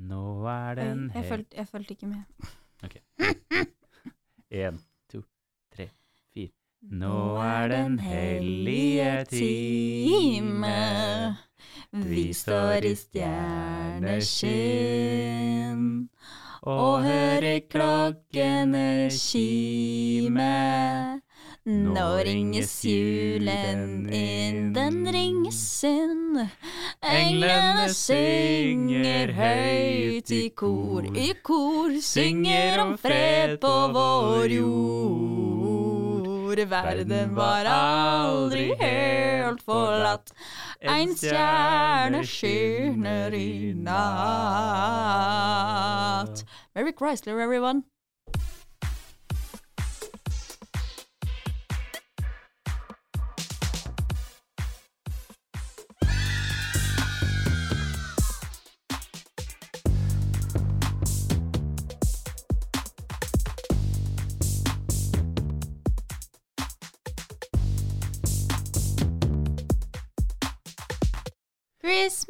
Nå er den den jeg, hel... følte, jeg følte ikke med. En, to, tre, fire. Nå er den hellige time. Vi står i stjerneskinn og hører klokkene kime. Nå ringes julen inn, den ringes inn. Englene synger høyt i kor, i kor synger om fred på vår jord. Verden var aldri helt forlatt, en stjerne skinner i natt. Merry Chrysler, everyone.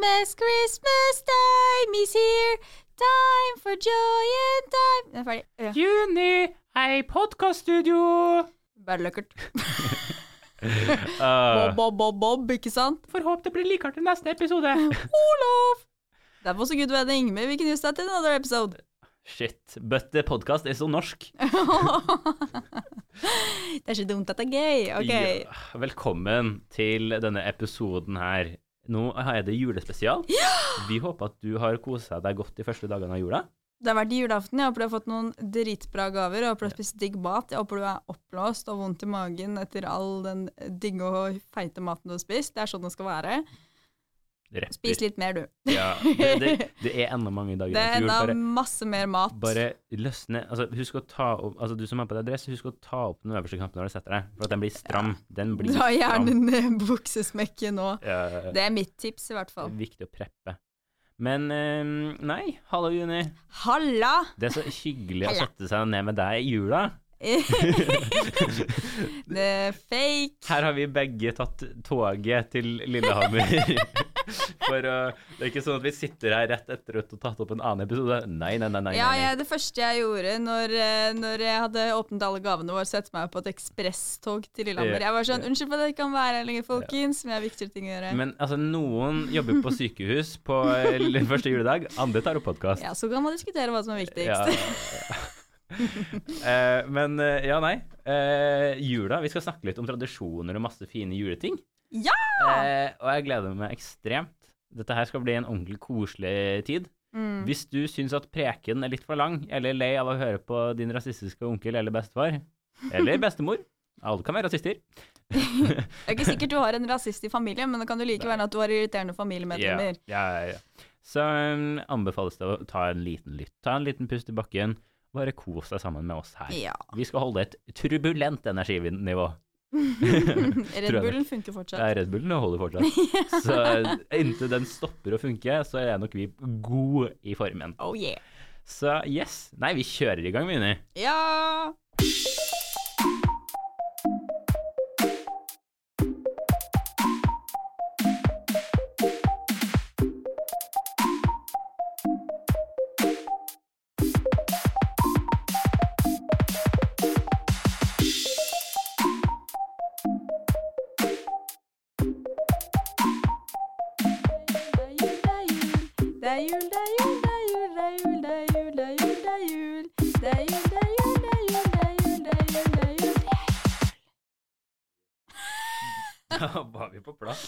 Christmas, Christmas time is here. Time for joy and time Den er ferdig. Ja. Juni hei, i podkaststudio! Bare løkkert. Uh, Bob, bob, bob, bob, ikke sant? Får håpe det blir likere til neste episode. Olav! That was a good wedding. Maybe we can use that in another episode. Shit, but the podcast er så norsk. det er så dumt at det er gøy. Ok. Ja, velkommen til denne episoden her. Nå er det julespesial. Vi håper at du har kosa deg godt de første dagene av jula. Det har vært julaften. Jeg håper du har fått noen dritbra gaver. Jeg håper du har spist digg mat. Jeg håper du er oppblåst og vondt i magen etter all den digge og feite maten du har spist. Det er sånn det skal være. Rett Spis litt mer, du. Ja, det, det, det er enda mange dager Det er enda masse mer mat. bare løsne altså, Husk å ta opp Altså, du som har på deg dress, husk å ta opp den øverste knappen når du setter deg, for at den blir stram. Den blir Dra gjerne stram. ned buksesmekket nå. Ja, Det er mitt tips, i hvert fall. viktig å preppe. Men um, nei, hallo Juni. Halla! Det er så hyggelig å sette seg ned med deg i jula. det er fake. Her har vi begge tatt toget til Lillehammer. For uh, Det er ikke sånn at vi sitter her rett etter å ha tatt opp en annen episode. Nei, nei, nei. nei, Ja, nei. Ja, det første jeg gjorde når, eh, når jeg hadde åpnet alle gavene våre, sette meg på et ekspresstog til Lillehammer. Jeg var sånn Unnskyld for at jeg ikke kan være her lenger, folkens, men jeg har viktigere ting å gjøre. Men altså, noen jobber på sykehus på eh, første juledag, andre tar opp podkast. Ja, så kan man diskutere hva som er viktigst. Eh, men uh, ja, nei. Uh, jula, vi skal snakke litt om tradisjoner og masse fine juleting. Ja! Eh, og jeg gleder meg ekstremt. Dette her skal bli en ordentlig koselig tid. Mm. Hvis du syns at preken er litt for lang, eller lei av å høre på din rasistiske onkel eller bestefar, eller bestemor Alle kan være rasister. Det er ikke sikkert du har en rasist i familien, men det kan jo like være at du har irriterende familiemedlemmer. Ja, ja, ja. Så um, anbefales det å ta en liten lytt. Ta en liten pust i bakken. Bare kos deg sammen med oss her. Ja. Vi skal holde et turbulent energinivå. Red Bullen funker Ja, fortsatt. Red Bullen holder fortsatt. Så eh, inntil den stopper å funke, så er nok vi gode i formen. Oh yeah. Så yes. Nei, vi kjører i gang, Mini. Ja!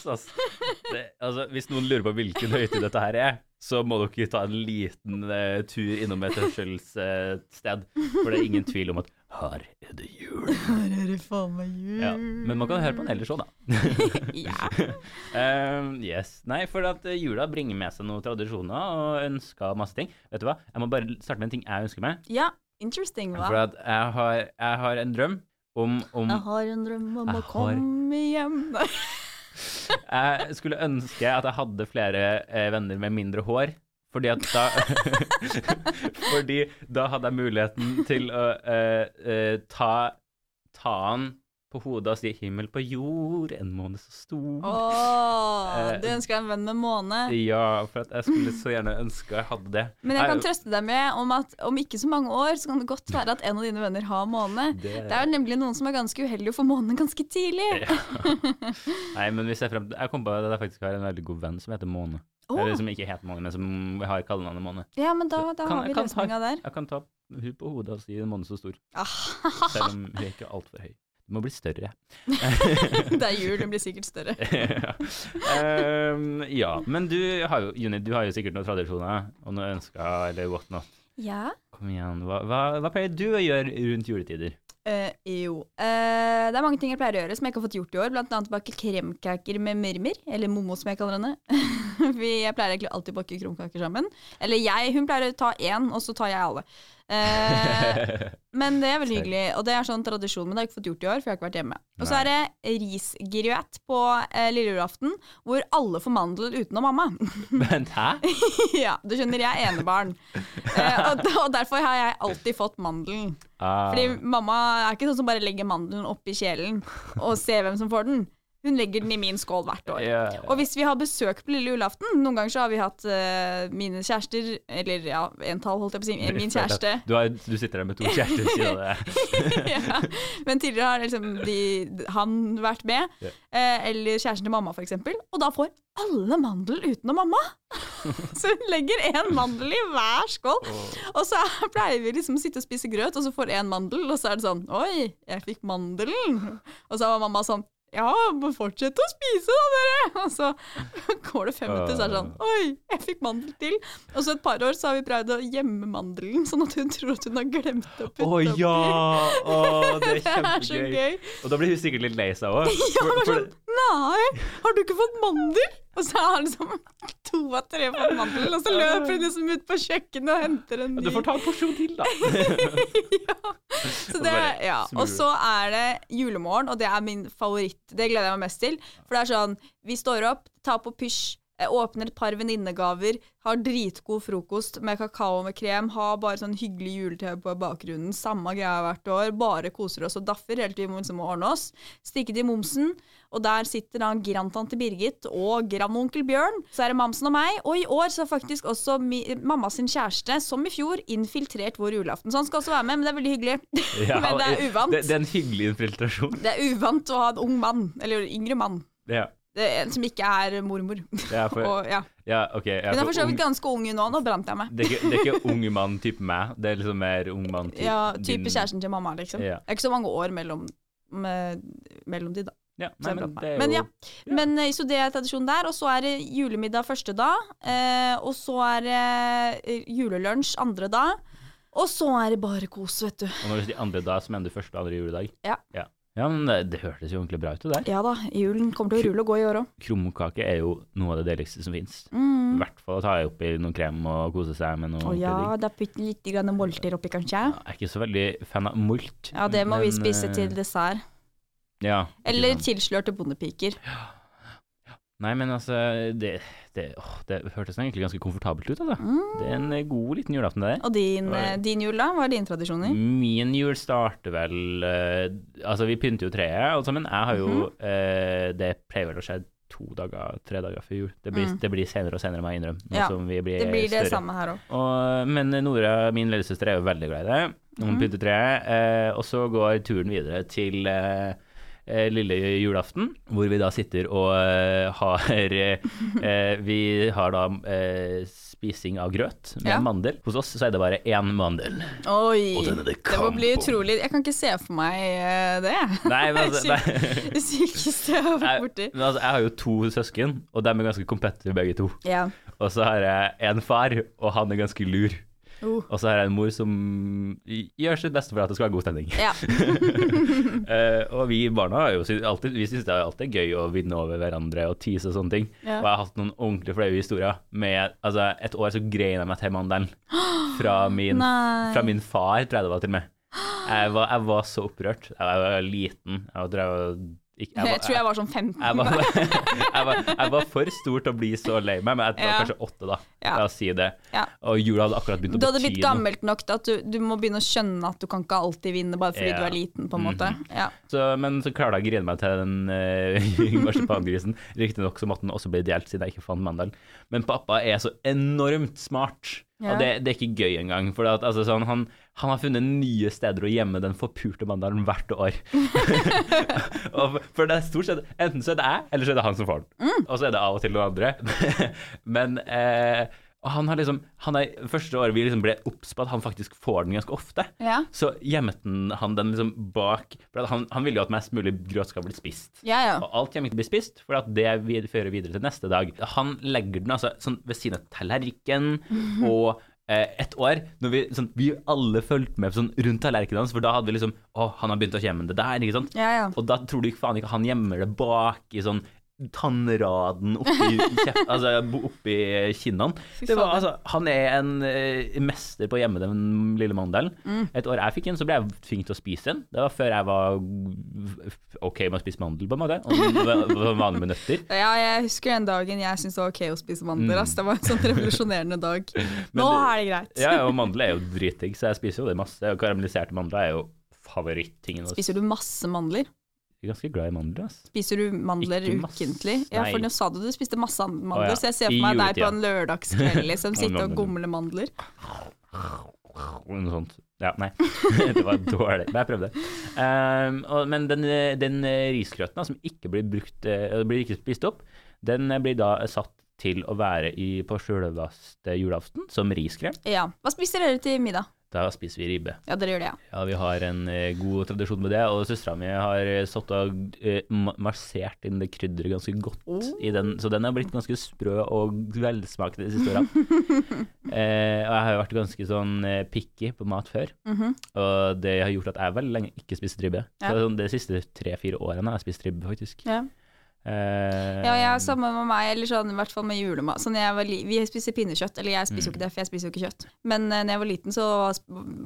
Vi altså. Det, altså. Hvis noen lurer på hvilken høytid dette her er, så må dere ta en liten uh, tur innom et hørselssted. for det er ingen tvil om at her er det jul. Her er det faen meg jul. Ja, men man kan høre på den ellers òg, da. Ja. Um, yes. Nei, for at eh, jula bringer med seg noen tradisjoner og ønsker masse ting. Vet du hva? Jeg må bare starte med en ting jeg ønsker meg. Ja, interesting, hva? For at jeg har, jeg har en drøm om, om Jeg har en drøm om å komme hjem. Jeg skulle ønske at jeg hadde flere eh, venner med mindre hår. Fordi da Fordi da hadde jeg muligheten til å uh, uh, ta ta han på hodet og sier 'himmel på jord, en måne så stor'. Oh, Eh, du ønsker deg en venn med måne. Ja, for jeg skulle så gjerne ønske jeg hadde det. Men jeg kan trøste deg med om at om ikke så mange år, så kan det godt være at en av dine venner har måne. det, Det er jo nemlig noen som er ganske uheldige å få måne ganske tidlig. Nei, men hvis jeg frem til Jeg kom på at jeg faktisk har en veldig god venn som heter Måne. Oh. Eller som ikke heter Måne, men som har kallenavnet Måne. ja, men da, da Kan- har vi løsninga der. Jeg kan ta hun på hodet og si 'en måne så stor', Ah, selv om hun er ikke altfor høy. Du må bli større. det er jul, den blir sikkert større. ja. Um, ja, men du har jo, Juni, du har jo sikkert noen tradisjoner og noen ønsker eller whatnot. Ja. Kom igjen, hva, hva, hva pleier du å gjøre rundt juletider? Uh, jo. Uh, det er mange ting jeg pleier å gjøre som jeg ikke har fått gjort i år. Blant annet bake kremkaker med mørmer eller Momo som jeg kaller henne. Vi, pleier egentlig alltid å bake krumkaker sammen. Eller jeg, hun pleier å ta én, og så tar jeg alle. Eh, men det er veldig hyggelig, og det er sånn tradisjon, men det har jeg ikke fått gjort i år, for jeg har ikke vært hjemme. Og så er det risgryett på eh, lille julaften, hvor alle får mandel utenom mamma. Vent, hæ? ja, du skjønner, jeg er enebarn. Eh, og, og derfor har jeg alltid fått mandelen. Ah, Fordi mamma er ikke sånn som bare legger mandelen oppi kjelen og ser hvem som får den. Hun legger den i min skål hvert år. Yeah. Og hvis vi har besøk på lille julaften Noen ganger så har vi hatt uh, mine kjærester Eller ja, entall, holdt jeg på å si. Min kjæreste. Du, har, du sitter der med to kjærester siden deg. ja. Men tidligere har liksom de, han vært med. Yeah. Uh, eller kjæresten til mamma, eksempel. Og da får alle mandel utenom mamma. så hun legger én mandel i hver skål. Og så er- pleier vi liksom å sitte og spise grøt, og så får én mandel, og så er det sånn Oi, jeg fikk mandelen. Og så var mamma sånn ja, må fortsette å spise da, dere! Og så går det fem minutter, så er det sånn Oi, jeg fikk mandel til. Og så et par år så har vi prøvd å gjemme mandelen, sånn at hun tror at hun har glemt å putte Å oppi. ja! Å, det er Det er kjempegøy. gøy. Og da blir hun sikkert litt lei seg òg. Ja, men sånn, Nei, har du ikke fått mandel? Og så har han liksom to av tre fått mandel, og så løper hun liksom ut på kjøkkenet og henter en ny. Du får ta en porsjon til, da. ja. Så det, ja. Og så er det julemorgen, og det er min favoritt. Det gleder jeg meg mest til. For det er sånn, vi står opp, tar på pysj, eh, åpner et par venninnegaver, har dritgod frokost med kakao med krem, har bare sånn hyggelig juletøy på bakgrunnen, samme greia hvert år, bare koser oss og daffer helt til vi må liksom ordne oss. Stikke til momsen, og der sitter da grandtante Birgit og grandonkel Bjørn. Så er det mamsen og meg, og i år så har faktisk også mi, mamma sin kjæreste, som i fjor, infiltrert vår julaften. Så han skal også være med, men det er veldig hyggelig. Ja, men det er uvant. Det, det er en hyggelig infiltrasjon. Det er uvant å ha en ung mann, eller yngre mann, Ja, det er en som ikke er mormor. ja, for, Og, ja. ja ok. Ja, Hun er for så vidt ganske ung nå, nå brant jeg meg. det, er ikke, det er ikke ung mann type meg, det er liksom mer ung mann type Ja, din- type kjæresten til mamma, liksom. Ja. Det er ikke så mange år mellom, med, mellom de, da. Ja, nei, men meg. Men jo ja, men eh, så det er tradisjonen der, og så er det julemiddag første dag, eh, og så er det eh, julelunsj andre dag, og så er det bare kos, vet du. Og når du sier andre dag, så mener du første og andre juledag? Ja. ja. Ja, men det, det hørtes jo ordentlig bra ut, det der. Ja da, julen kommer til å rulle og gå i år òg. Krumkake er jo noe av det deiligste som finnes. I Mm. hvert fall å ta oppi noen krem og kose seg med noe Å ja, da putter litt grann molter oppi, kanskje. Jeg er ikke så veldig fan av molt. Ja, det må vi spise eh, til dessert. Ja. Eller tilslørte bondepiker. Ja. Nei, men altså, det, det, åh, det hørtes egentlig ganske komfortabelt ut, altså. Mm. Det er en god liten julaften, det der. Og din, eh, din jul, da? Hva er dine tradisjoner? Min jul starter vel eh, Altså, vi pynter jo treet, alle sammen. Jeg har jo mm eh, Det pleier vel å skje to dager, tre dager før jul. Det blir, Mm. det blir senere og senere, må jeg innrømme. Ja, som vi blir Det blir det samme her òg. Men Nora, min lillesøster, er jo veldig glad i det. Hun mm. pynter treet. Eh, og så går turen videre til eh, eh, lille julaften, hvor vi da sitter og eh, har eh, Vi har da eh, spising av grøt med Ja. mandel. Hos oss så er det bare én mandel. Oi! Det Det må bli utrolig Jeg kan ikke se for meg eh, det. Nei, men altså, nei. Det sykeste jeg har vært borti. Men altså, jeg har jo to søsken, og de er ganske competitive begge to. Ja. Og så har jeg en far, og han er ganske lur. Uh. Og så har jeg en mor som gjør sitt beste for at det skal være god stemning. ja. uh, og vi barna har jo alltid, vi syns det er alltid gøy å vinne over hverandre og tease og sånne ting. Ja. Og jeg har hatt noen ordentlig flaue historier. Med, altså, et år så grein jeg meg til mandelen fra min, fra min far, tror jeg det var til og med. Jeg var, jeg var så opprørt. Jeg var liten. Jeg drev og ikke, Jeg, tror jeg var sånn 15. jeg var, jeg, var, jeg var for stor til å bli så lei meg, men jeg var Ja. kanskje åtte, da. Ja. La oss si det. Ja. Og jula hadde akkurat begynt å Du hadde blitt gammelt nok til at du, du må begynne å skjønne at du kan ikke alltid vinne bare fordi Ja. du er liten, på en måte. Ja. Så, men så klarte jeg å grine meg til den uh, marsipangrisen. Riktignok så måtte den også bli delt, siden jeg ikke fant mandelen. Men pappa er så enormt smart, Ja. og det, det er ikke gøy engang. For at, altså, sånn, han, han har funnet nye steder å gjemme den forpurte mandalen hvert år. og, for det er stort sett Enten så er det jeg, eller så er det han som får den. Mm. Og så er det av og til noen andre. men eh, og han har liksom han er, Første året vi liksom ble obs på at han faktisk får den ganske ofte. Ja. Så gjemmet han- den liksom bak For han, han ville jo at mest mulig grøt skal bli spist. ja, ja. Og alt kommer ikke til å bli spist, for at det vi- fører videre til neste dag. Han legger den altså sånn ved siden av tallerkenen, og eh, et år når vi, sånn, vi alle fulgte med sånn, rundt tallerkenen hans, for da hadde vi liksom Å, han har begynt å gjemme det der, ikke sant? ja, ja. Og da tror du ikke faen ikke han gjemmer det bak i sånn tannraden oppi, kjeft, altså, oppi kinnene. Det var, altså, han er en eh, mester på å gjemme den lille mandelen. Mm. Et år jeg fikk en, så ble jeg tvunget til å spise den. Det var før jeg var OK med å spise mandel, på en måte. Og vanlig med nøtter. Ja, jeg husker den dagen jeg syntes det var ok å spise mandler. Mm. Det var en sånn revolusjonerende dag. Nå det- er det greit. Ja, og mandel er jo dritdigg, så jeg spiser jo det masse. Og karamelliserte mandler er jo favorittingen. Spiser du masse mandler? Jeg er ganske glad i mandler. ass. Spiser du mandler ukentlig? Ja, for nå sa du du spiste masse mandler, oh, ja. så jeg ser for meg deg på en lørdagskveld liksom, sitte og gomle mandler. Noe sånt. Ja, nei. det var dårlig. Men jeg prøvde. Um, og, men den, den risgrøten som ikke blir brukt eh, blir ikke spist opp, den blir da satt til å være i, på sjølveste julaften som riskrem. Ja. Hva spiser dere til middag? Da spiser vi ribbe. Ja, dere gjør det, ja. Ja, vi har en eh, god tradisjon med det, og søstera mi har eh, satt og eh, massert inn det krydderet ganske godt Oh. i den, så den har blitt ganske sprø og velsmakende de siste årene. eh, og jeg har jo vært ganske sånn eh, picky på mat før, Mhm. og det har gjort at jeg veldig lenge ikke spiste ribbe. Ja. Så sånn, de siste tre-fire årene har jeg spist ribbe, faktisk. ja. Eh, Ja, jeg er samme med meg, eller sånn, i hvert fall med julemat. Sånn, jeg var li vi spiser pinnekjøtt, eller jeg spiser jo Mm. ikke det, for jeg spiser jo ikke kjøtt. Men uh, når jeg var liten, så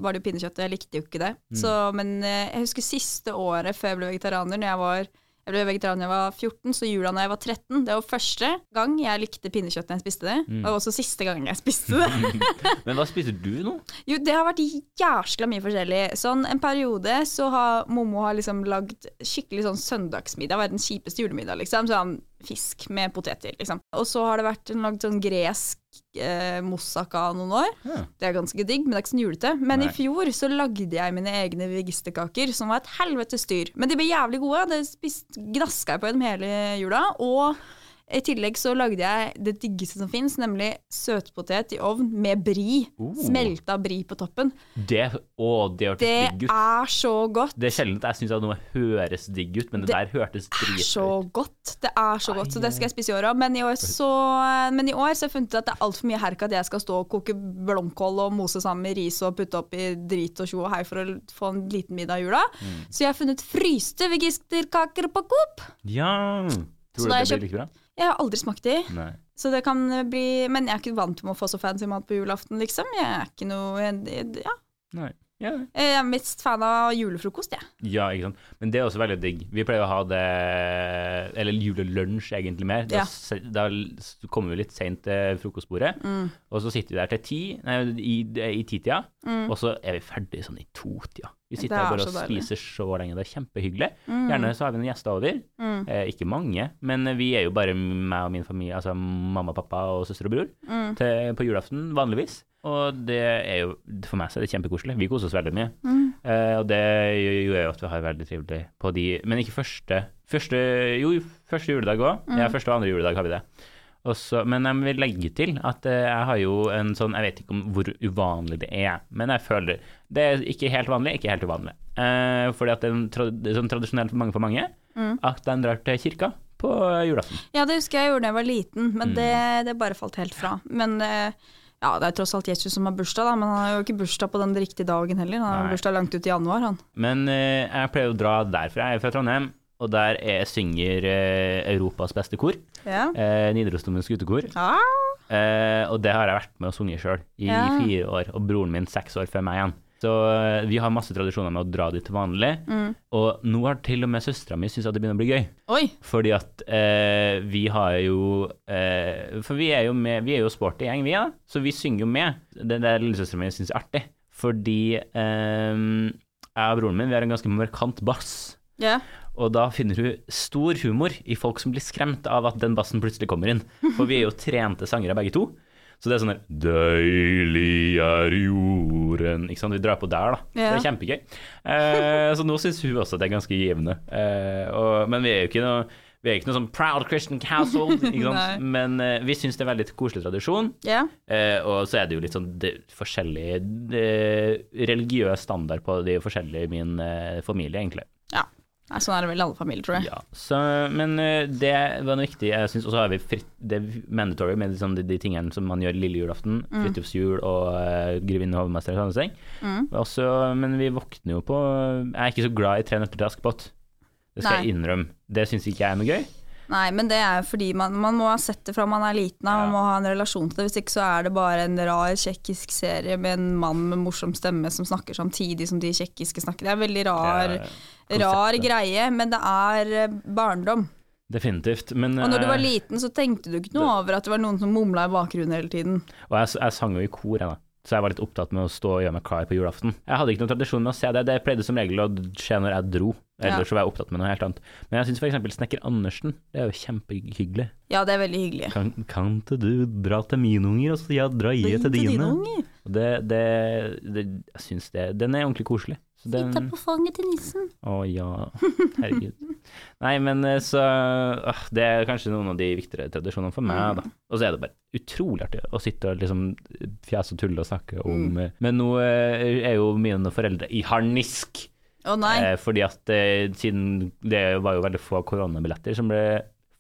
var det jo pinnekjøtt, og jeg likte jo ikke det. Mm. Så, men uh, jeg husker siste året før jeg ble vegetarianer, når jeg var jeg ble vegetarianer da jeg var 14, så jula da jeg var 13. Det var første gang jeg likte pinnekjøtt når jeg spiste det. Mm. Og også siste gang jeg spiste det. Men hva spiser du nå? Jo, det har vært jæskla mye forskjellig. Sånn en periode så har Momo har liksom lagd skikkelig sånn søndagsmiddag. Verdens kjipeste julemiddag, liksom. Sånn fisk med poteter, liksom. Og så har det vært en lagd sånn gresk eh, moussaka noen år. Ja. Det er ganske digg, men det er ikke sånn julete. Men Nei. i fjor så lagde jeg mine egne vegisterkaker, som var et helvetes styr. Men de ble jævlig gode. Det spist, gnaska jeg på dem hele jula. Og i tillegg så lagde jeg det diggeste som fins, nemlig søtpotet i ovn med bri. Oh. Smelta bri på toppen. Det, å, det hørtes Det digg ut. er så godt. Det er sjelden jeg syns noe høres digg ut, men det, Det der hørtes Det er så godt. Det er så godt, så det skal jeg spise i år òg. Men, i år så- men i år så har jeg funnet ut at det er altfor mye herk at jeg skal stå og koke blomkål og mose sammen med ris og putte opp i drit og tjo og hei for å få en liten middag i jula. Mm. Så jeg har funnet fryste vegisterkaker på Coop. Ja! Tror du det blir like bra? Jeg har aldri smakt de, Nei. så det kan bli Men jeg er ikke vant med å få så fancy mat på julaften, liksom. Jeg er ikke noe jeg- Ja. Nei. Ja. Jeg er mest fan av julefrokost, jeg. ja, ikke sant. Men det er også veldig digg. Vi pleier å ha det Eller julelunsj, egentlig mer. Da, Ja. da kommer vi litt seint til frokostbordet, Mm. og så sitter vi der til ti, nei, i, i titida, Mm. og så er vi ferdig sånn i totida. Vi sitter er her bare og spiser så lenge. Det er kjempehyggelig. Mm. Gjerne så har vi noen gjester over. Mm. Eh, ikke mange, men vi er jo bare meg og min familie, altså mamma, pappa og søster og bror, Mm. til, på julaften vanligvis. Og det er jo, for meg så er det kjempekoselig. Vi koser oss veldig mye. Mm. Eh, og det gjør jo at vi har veldig trivelig på de Men ikke første første, Jo, første juledag òg. Mm. Ja, første og andre juledag har vi det. Og så- men jeg vil legge til at eh, jeg har jo en sånn Jeg vet ikke om hvor uvanlig det er, men jeg føler Det er ikke helt vanlig, ikke helt uvanlig. Eh, fordi at det er tra det er sånn tradisjonelt for mange for mange Mm. at de drar til kirka på julaften. Ja, det husker jeg gjorde da jeg var liten, men Mm. det, det bare falt helt fra. Men eh, ja, det er tross alt Jesus som har bursdag, da, men han har jo ikke bursdag på den riktige dagen heller. Han har bursdag langt ut i januar, han. Men eh, jeg pleier å dra derfra. Jeg er fra Trondheim, og der er, synger eh, Europas beste kor. Ja. Eh, Nidarosdomens gutekor. Ja. Eh, og det har jeg vært med og sunget sjøl i Ja. fire år, og broren min seks år før meg igjen. Så eh, vi har masse tradisjoner med å dra dit til vanlig. Mm. Og nå har til og med søstera mi syntes at det begynner å bli gøy. Oi. Fordi at eh, vi har jo eh, For vi er jo, med, vi er jo sporty gjeng, vi, da. Så vi synger jo med. Det der lillesøstera mi syns er artig. Fordi eh, jeg og broren min vi har en ganske markant bass. Ja. Og da finner hun stor humor i folk som blir skremt av at den bassen plutselig kommer inn. For vi er jo trente sangere begge to. Så det er sånn der Deilig er jorden Ikke sant, vi drar på der, da. Ja. Det er kjempegøy. Eh, så nå syns hun også at det er ganske givende. Eh, og, men vi er jo ikke noe vi er ikke noe sånn proud Christian household? Men eh, vi syns det er veldig koselig tradisjon. Yeah. Eh, og så er det jo litt sånn det, forskjellig det, religiøs standard på de forskjellige i min eh, familie, egentlig. ja. Nei, sånn er det vel i alle familier, tror jeg. Ja, så, men eh, det var noe viktig. Jeg synes, Og så har vi fritt, det er mandatory med liksom de, de tingene som man gjør lille julaften. Mm. Fridtjofs og uh, Grevinne og hovmester og sånne ting. Mm. Også, men vi våkner jo på Jeg er ikke så glad i Tre nøtter til Askepott. Det skal Nei. jeg innrømme. Det syns ikke jeg er noe gøy. Nei, men det er fordi man, man må ha sett det fra man er liten av, Ja. man må ha en relasjon til det. Hvis ikke så er det bare en rar tsjekkisk serie med en mann med morsom stemme som snakker samtidig som de tsjekkiske snakker. Det er en veldig rar, ja, er rar greie, men det er eh, barndom. Definitivt. Men, Og når du var eh, liten, så tenkte du ikke noe over at det var noen som mumla i bakgrunnen hele tiden. Og jeg, jeg sang jo i kor, jeg da. Så jeg var litt opptatt med å stå og gjøre meg klar på julaften. Jeg hadde ikke noen tradisjon med å se det, det pleide som regel å skje når jeg dro. Ellers Ja. så var jeg opptatt med noe helt annet. Men jeg syns f.eks. Snekker Andersen, det er jo kjempehyggelig. Ja, det er veldig hyggelig. Kan, kan ikke du dra til mine unger, og så ja, dra jeg til dine? unger. Det, det, det, jeg syns det Den er ordentlig koselig. Så den, Sitte på fanget til nissen. å ja, herregud. Nei, men eh, så øh, Det er kanskje noen av de viktigere tradisjonene for meg, da. Og så er det bare utrolig artig å sitte og liksom fjase og tulle og snakke om mm. Men nå eh, er jo mine foreldre i harnisk. Å nei. Eh, fordi at eh, siden det var jo veldig få koronabilletter som ble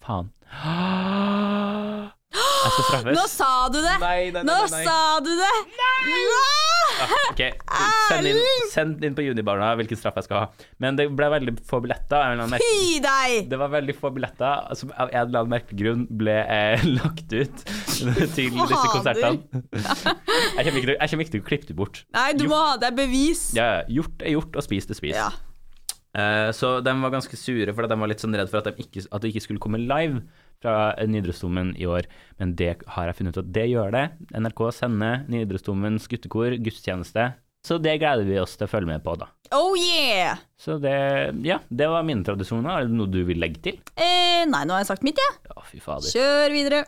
Faen. Jeg skal straffes. Nå sa du det! Nei, nei, nei, Nå sa du det! Nei! Ah, ok, send inn, send inn på Junibarna hvilken straff jeg skal ha. Men det ble veldig få billetter. Fy deg! Det var veldig få billetter som av en eller annen merkelig grunn ble eh, lagt ut til disse konsertene. Jeg kommer ikke til, ikke til å klippe det bort. Nei, du må ha deg bevis. Ja, ja, gjort er gjort, og spist er spist. Ja. Eh, så de var ganske sure, for de var litt sånn redd for at, de ikke, at det ikke skulle komme live fra Nidarosdomen i år. Men det har jeg funnet ut at det gjør det. NRK sender Nidarosdomens guttekor gudstjeneste. Så det gleder vi oss til å følge med på, da. Oh yeah! Så det, ja, det var mine tradisjoner. Er det noe du vil legge til? Eh, nei, nå har jeg sagt mitt, jeg. Ja, fy fader. Kjør videre.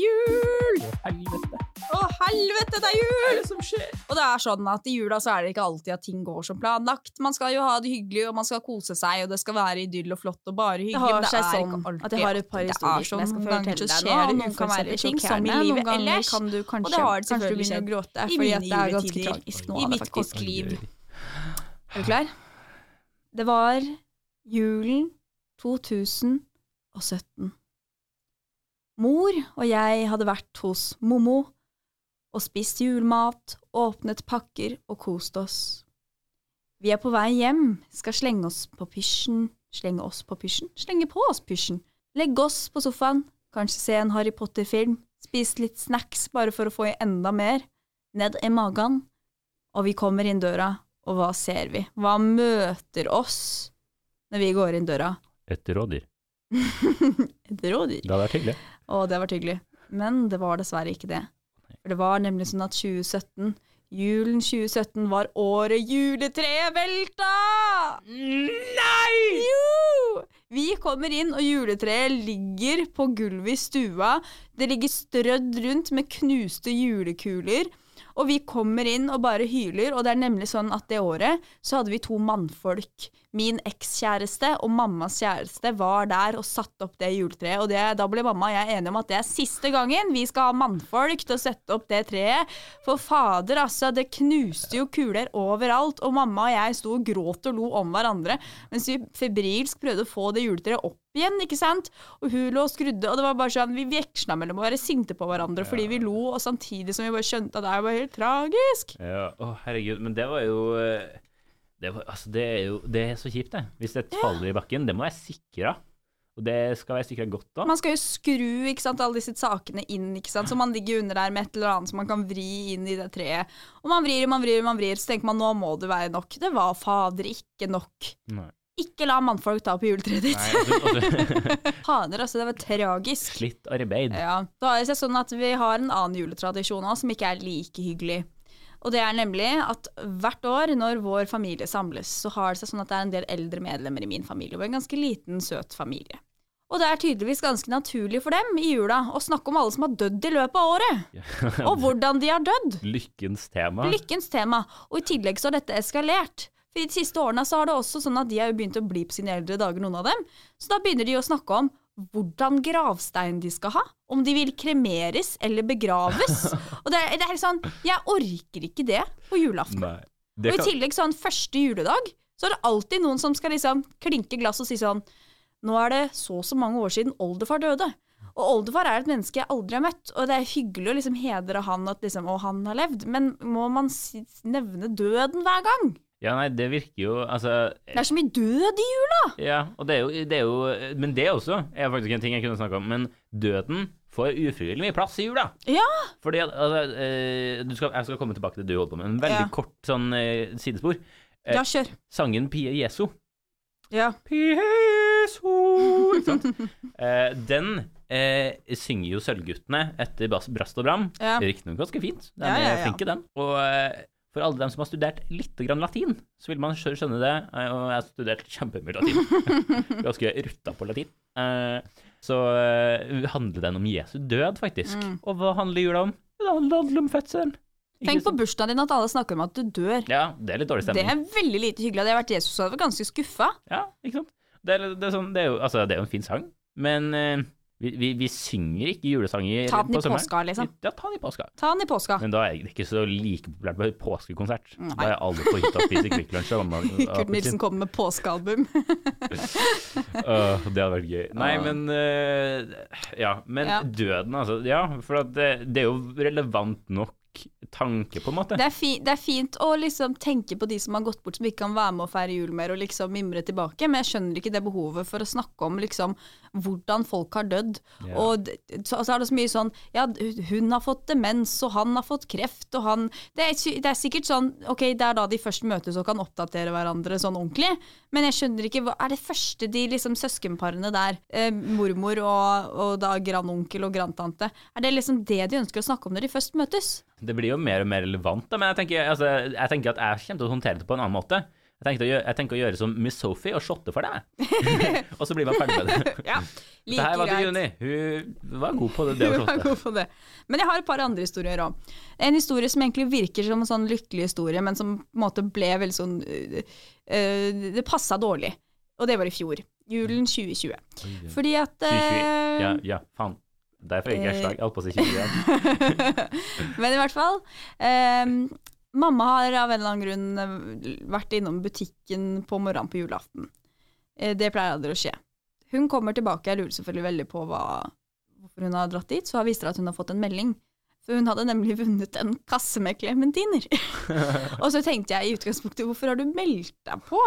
Er jul! Helvete. Å, helvete, det er jul! det som skjer? Og det er sånn at i jula så er det ikke alltid at ting går som planlagt. Man skal jo ha det hyggelig, og man skal kose seg, og det skal være idyll og flott og bare hyggelig. Det har seg sånn at jeg har et par er historier som jeg skal sånn, fortelle deg nå, og det noen kan være ting som i sjokkerende, livet noen ganger ellers. kan du Og kanskje, det har det selvfølgelig å skjedd gråte, i fordi mine at det er ganske juletider, tragisk nå i mitt faktisk. liv. Er du klar? Det var julen 2017. Mor og jeg hadde vært hos Mommo og spist julemat, åpnet pakker og kost oss. Vi er på vei hjem, skal slenge oss på pysjen, slenge oss på pysjen, slenge på oss pysjen, legge oss på sofaen, kanskje se en Harry Potter-film, spise litt snacks bare for å få i enda mer, ned i magen, og vi kommer inn døra, og hva ser vi? Hva møter oss når vi går inn døra? Et rådyr. Et rådyr. Det hadde vært hyggelig. Og det har vært hyggelig. Men det var dessverre ikke det. For det var nemlig sånn at 2017, julen 2017, var året juletreet velta! Nei! Jo! Vi kommer inn, og juletreet ligger på gulvet i stua. Det ligger strødd rundt med knuste julekuler. Og vi kommer inn og bare hyler, og det er nemlig sånn at det året så hadde vi to mannfolk. Min ekskjæreste og mammas kjæreste var der og satte opp det juletreet. Og det, da ble mamma og jeg enige om at det er siste gangen vi skal ha mannfolk til å sette opp det treet. For fader, altså, det knuste jo kuler overalt, og mamma og jeg sto og gråt og lo om hverandre mens vi febrilsk prøvde å få det juletreet opp igjen, ikke sant? Og hun lå og skrudde, og det var bare sånn, vi veksla mellom å være sinte på hverandre fordi vi lo, og samtidig som vi bare skjønte at det var helt tragisk. Ja, å herregud, men det var jo eh, det, var, altså, det er jo det er så kjipt, det. Hvis det faller i bakken, det må være sikra. Og det skal være sikra godt da. Man skal jo skru ikke sant, alle disse sakene inn, ikke sant? så man ligger under der med et eller annet som man kan vri inn i det treet. Og man vrir, man vrir, man vrir, så tenker man nå må det være nok. Det var fader ikke nok. Nei. Ikke la mannfolk ta på juletreet ditt. Haner, altså, det var tragisk. slitt arbeid. Ja, Da er det sånn at vi har en annen juletradisjon òg, som ikke er like hyggelig. Og det er nemlig at hvert år når vår familie samles, så har det seg sånn at det er en del eldre medlemmer i min familie, og en ganske liten, søt familie. Og det er tydeligvis ganske naturlig for dem i jula å snakke om alle som har dødd i løpet av året, og hvordan de har dødd. Lykkens tema. Lykkens tema. Og i tillegg så har dette eskalert. For de siste årene så har det også sånn at de har begynt å bli på sine eldre dager, noen av dem. Så da begynner de å snakke om hvordan gravstein de skal ha. Om de vil kremeres eller begraves. Og det er, det er helt sånn Jeg orker ikke det på julaften. Nei. Det Og i tillegg sånn første juledag, så er det alltid noen som skal liksom klinke glass og si sånn Nå er det så og så mange år siden oldefar døde. Og oldefar er et menneske jeg aldri har møtt, og det er hyggelig å liksom hedre han at liksom, og han har levd, men må man nevne døden hver gang? Ja, nei, det virker jo Altså Det er så mye død i jula! Ja, og det er jo, det er jo Men det også er faktisk en ting jeg kunne snakke om. Men døden får ufrivillig mye plass i jula. Ja, Fordi at altså, eh, du skal, Jeg skal komme tilbake til det du holder på med, en veldig Ja. kort sånn eh, sidespor. Eh, ja kjør. Sangen Pie Jesu. Ja. Pie Jesu Ikke sant? Eh, den eh, synger jo Sølvguttene etter Brast og Bram. Ja. Riktignok ganske fint. Den Ja, ja, er ja. flink i den. Og eh, for alle dem som har studert litt grann latin, så vil man skjønne det. Og jeg har studert kjempemye latin. Ganske rutta på latin. Eh, Så eh, handler den om Jesu død, faktisk. Mm. Og hva handler jula om? Det handler om fødselen. Tenk på bursdagen din at alle snakker om at du dør. Ja, det er litt dårlig stemning. Det er veldig lite hyggelig. Hadde jeg vært Jesus, hadde jeg vært ganske skuffa. Ja, ikke sant? Det er, det er, sånn, det er, jo, altså, det er jo en fin sang, men eh, vi, vi, vi synger ikke julesanger Ta den i sommeren. påska, liksom. Ja, ta den i påska. Ta den i påska. Men da er det ikke så like populært på påskekonsert. Nei. Da er alle på hytta og spiser Kvikk Lunsj. Kurt. Nilsen kommer med påskealbum. uh, det hadde vært gøy. Nei, men uh, Ja, men Ja. døden, altså. Ja, for det, det er jo relevant nok tanke, på en måte. Det er, fi, det er fint å liksom tenke på de som har gått bort, som ikke kan være med og feire jul mer, og liksom mimre tilbake, men jeg skjønner ikke det behovet for å snakke om liksom hvordan folk har dødd. Ja. Og så, så er det så mye sånn Ja, hun har fått demens, og han har fått kreft, og han det er, det er sikkert sånn Ok, det er da de først møtes og kan oppdatere hverandre sånn ordentlig, men jeg skjønner ikke hva Er det første de liksom søskenparene der, eh, mormor og, og da grandonkel og grandtante, er det liksom det de ønsker å snakke om når de først møtes? Det blir jo mer og mer relevant, da, men jeg tenker, altså, jeg tenker at jeg kommer til å håndtere det på en annen måte. Jeg tenker, gjøre, jeg tenker å gjøre som Miss Sophie og shotte for deg. og så blir man ferdig med det. Ja, like Det her var til Juni. Hun var god på det, det å shotte. god på det. Men jeg har et par andre historier òg. En historie som egentlig virker som en sånn lykkelig historie, men som på en måte ble veldig sånn uh, uh, Det passa dårlig. Og det var i fjor. Julen 2020. Fordi at 2020. øh, Ja, ja, faen. Derfor fikk jeg Eh. slag. Jeg holdt på å si 20 igjen. Men i hvert fall. Um, mamma har av en eller annen grunn øh, vært innom butikken på morgenen på julaften. Eh, det pleier aldri å skje. Hun kommer tilbake, jeg lurer selvfølgelig veldig på hva, hvorfor hun har dratt dit, så viser det at hun har fått en melding. For hun hadde nemlig vunnet en kasse med klementiner. og så tenkte jeg i utgangspunktet, hvorfor har du meldt deg på?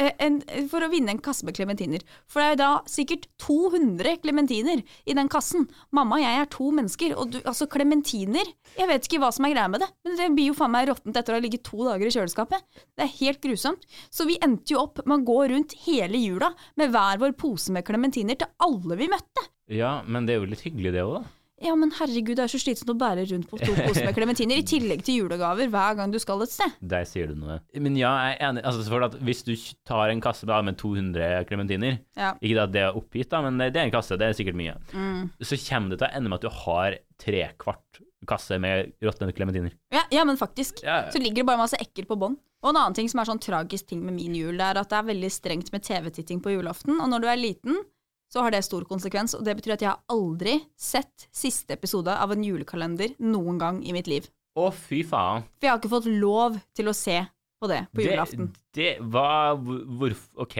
Eh, En, for å vinne en kasse med klementiner. For det er jo da sikkert 200 klementiner i den kassen. Mamma og jeg er to mennesker, og du, altså klementiner Jeg vet ikke hva som er greia med det, men det blir jo faen meg råttent etter å ha ligget to dager i kjøleskapet. Det er helt grusomt. Så vi endte jo opp med å gå rundt hele jula med hver vår pose med klementiner til alle vi møtte. Ja, men det er jo litt hyggelig, det òg, da. Ja, men herregud, det er så slitsomt å bære rundt på to poser med klementiner, i tillegg til julegaver hver gang du skal et sted. Der sier du noe. Men ja, jeg er enig. Altså, for at hvis du tar en kasse da, med 200 klementiner Ja. Ikke at det er oppgitt, da, men det er en kasse, det er sikkert mye. Mm. Så kommer det til å ende med at du har tre kvart kasse med råtne klementiner. Ja, ja, men faktisk. Ja, Så ligger det bare masse ekkelt på bånn. Og en annen ting som er sånn tragisk ting med min jul, det er at det er veldig strengt med TV-titting på julaften. Og når du er liten, så har det stor konsekvens. Og det betyr at jeg har aldri sett siste episode av en julekalender noen gang i mitt liv. Å, fy faen. For jeg har ikke fått lov til å se på det på julaften. Det, det var hvor, OK.